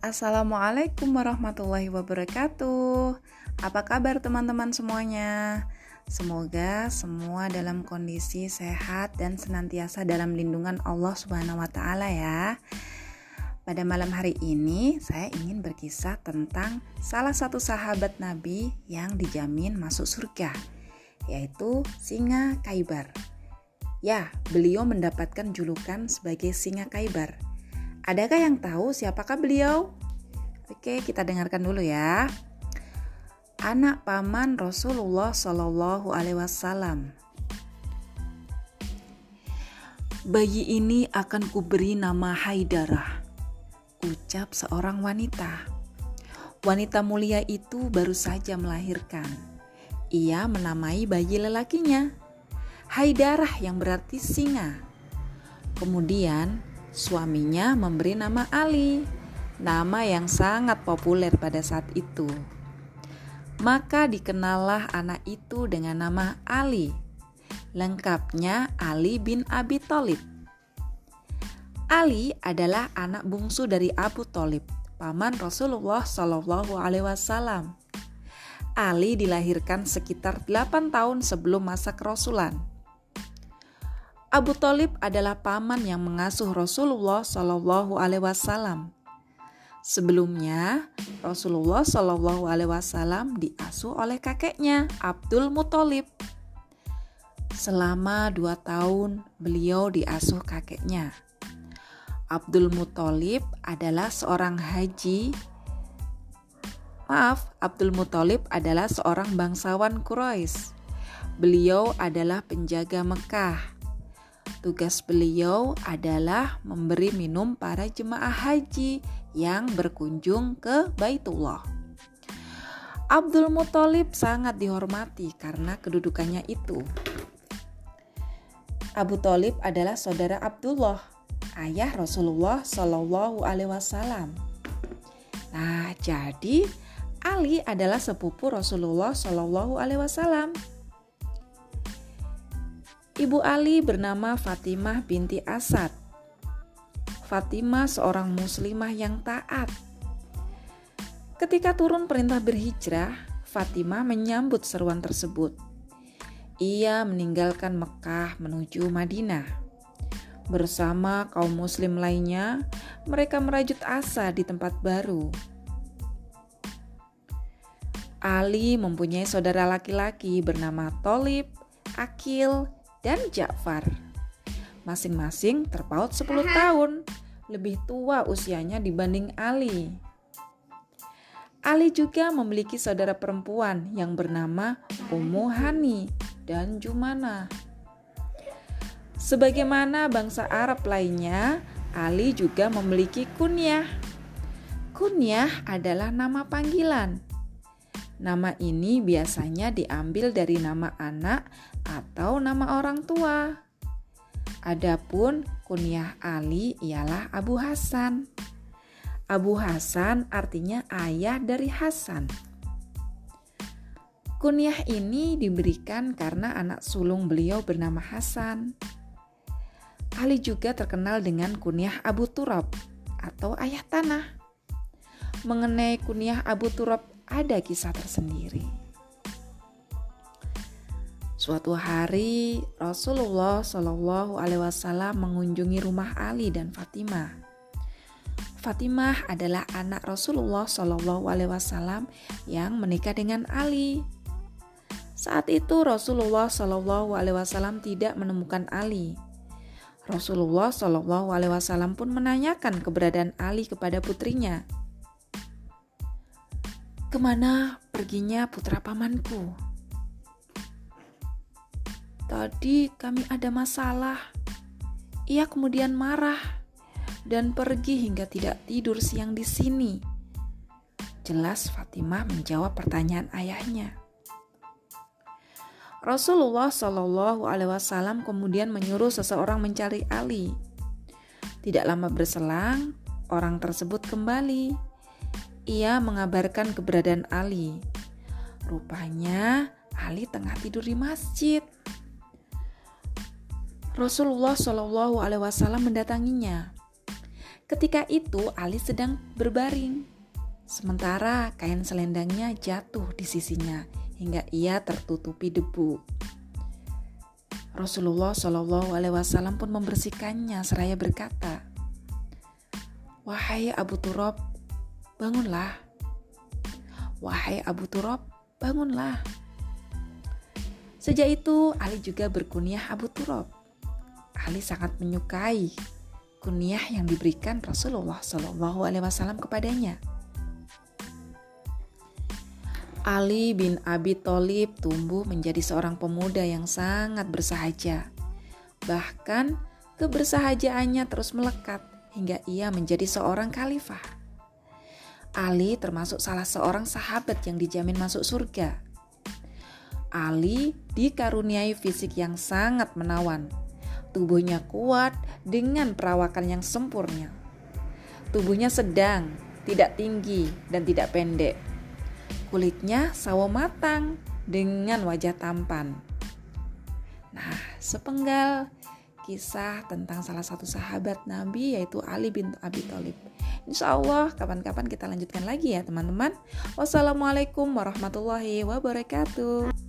Assalamualaikum warahmatullahi wabarakatuh. Apa kabar teman-teman semuanya? Semoga semua dalam kondisi sehat dan senantiasa dalam lindungan Allah Subhanahu wa taala ya. Pada malam hari ini saya ingin berkisah tentang salah satu sahabat Nabi yang dijamin masuk surga, yaitu singa Kaibar. Ya, beliau mendapatkan julukan sebagai singa Kaibar Adakah yang tahu siapakah beliau? Oke, kita dengarkan dulu ya. Anak paman Rasulullah Shallallahu Alaihi Wasallam. Bayi ini akan kuberi nama Haidarah, ucap seorang wanita. Wanita mulia itu baru saja melahirkan. Ia menamai bayi lelakinya Haidarah yang berarti singa. Kemudian Suaminya memberi nama Ali, nama yang sangat populer pada saat itu. Maka dikenallah anak itu dengan nama Ali. Lengkapnya Ali bin Abi Thalib. Ali adalah anak bungsu dari Abu Thalib, paman Rasulullah Shallallahu Alaihi Wasallam. Ali dilahirkan sekitar 8 tahun sebelum masa kerasulan. Abu Talib adalah paman yang mengasuh Rasulullah Shallallahu Alaihi Wasallam. Sebelumnya, Rasulullah Shallallahu Alaihi Wasallam diasuh oleh kakeknya Abdul Muthalib. Selama dua tahun, beliau diasuh kakeknya. Abdul Muthalib adalah seorang haji. Maaf, Abdul Muthalib adalah seorang bangsawan Quraisy. Beliau adalah penjaga Mekah Tugas beliau adalah memberi minum para jemaah haji yang berkunjung ke Baitullah. Abdul Muthalib sangat dihormati karena kedudukannya itu. Abu Talib adalah saudara Abdullah, ayah Rasulullah Shallallahu Alaihi Wasallam. Nah, jadi Ali adalah sepupu Rasulullah Shallallahu Alaihi Wasallam. Ibu Ali bernama Fatimah binti Asad. Fatimah seorang muslimah yang taat. Ketika turun perintah berhijrah, Fatimah menyambut seruan tersebut. Ia meninggalkan Mekah menuju Madinah. Bersama kaum muslim lainnya, mereka merajut asa di tempat baru. Ali mempunyai saudara laki-laki bernama Tolib, Akil, dan Ja'far. Masing-masing terpaut 10 tahun, lebih tua usianya dibanding Ali. Ali juga memiliki saudara perempuan yang bernama Ummu Hani dan Jumana. Sebagaimana bangsa Arab lainnya, Ali juga memiliki kunyah. Kunyah adalah nama panggilan. Nama ini biasanya diambil dari nama anak atau nama orang tua. Adapun kunyah Ali ialah Abu Hasan. Abu Hasan artinya ayah dari Hasan. Kunyah ini diberikan karena anak sulung beliau bernama Hasan. Ali juga terkenal dengan kunyah Abu Turab atau ayah tanah. Mengenai kunyah Abu Turab ada kisah tersendiri. Suatu hari Rasulullah Shallallahu Alaihi Wasallam mengunjungi rumah Ali dan Fatimah. Fatimah adalah anak Rasulullah Shallallahu Alaihi Wasallam yang menikah dengan Ali. Saat itu Rasulullah Shallallahu Alaihi Wasallam tidak menemukan Ali. Rasulullah Shallallahu Alaihi Wasallam pun menanyakan keberadaan Ali kepada putrinya. Ke mana perginya putra pamanku? Tadi kami ada masalah. Ia kemudian marah dan pergi hingga tidak tidur siang di sini. Jelas Fatimah menjawab pertanyaan ayahnya. Rasulullah Shallallahu Alaihi Wasallam kemudian menyuruh seseorang mencari Ali. Tidak lama berselang, orang tersebut kembali. Ia mengabarkan keberadaan Ali. Rupanya Ali tengah tidur di masjid. Rasulullah Shallallahu Alaihi Wasallam mendatanginya. Ketika itu Ali sedang berbaring. Sementara kain selendangnya jatuh di sisinya hingga ia tertutupi debu. Rasulullah Shallallahu Alaihi Wasallam pun membersihkannya seraya berkata, Wahai Abu Turab, bangunlah. Wahai Abu Turab, bangunlah. Sejak itu Ali juga berkunyah Abu Turab. Ali sangat menyukai kunyah yang diberikan Rasulullah Shallallahu Alaihi Wasallam kepadanya. Ali bin Abi Thalib tumbuh menjadi seorang pemuda yang sangat bersahaja. Bahkan kebersahajaannya terus melekat hingga ia menjadi seorang khalifah. Ali termasuk salah seorang sahabat yang dijamin masuk surga. Ali dikaruniai fisik yang sangat menawan. Tubuhnya kuat dengan perawakan yang sempurna. Tubuhnya sedang, tidak tinggi dan tidak pendek Kulitnya sawo matang dengan wajah tampan. Nah, sepenggal kisah tentang salah satu sahabat Nabi yaitu Ali bin Abi Thalib. Insya Allah kapan-kapan kita lanjutkan lagi ya teman-teman. Wassalamualaikum warahmatullahi wabarakatuh.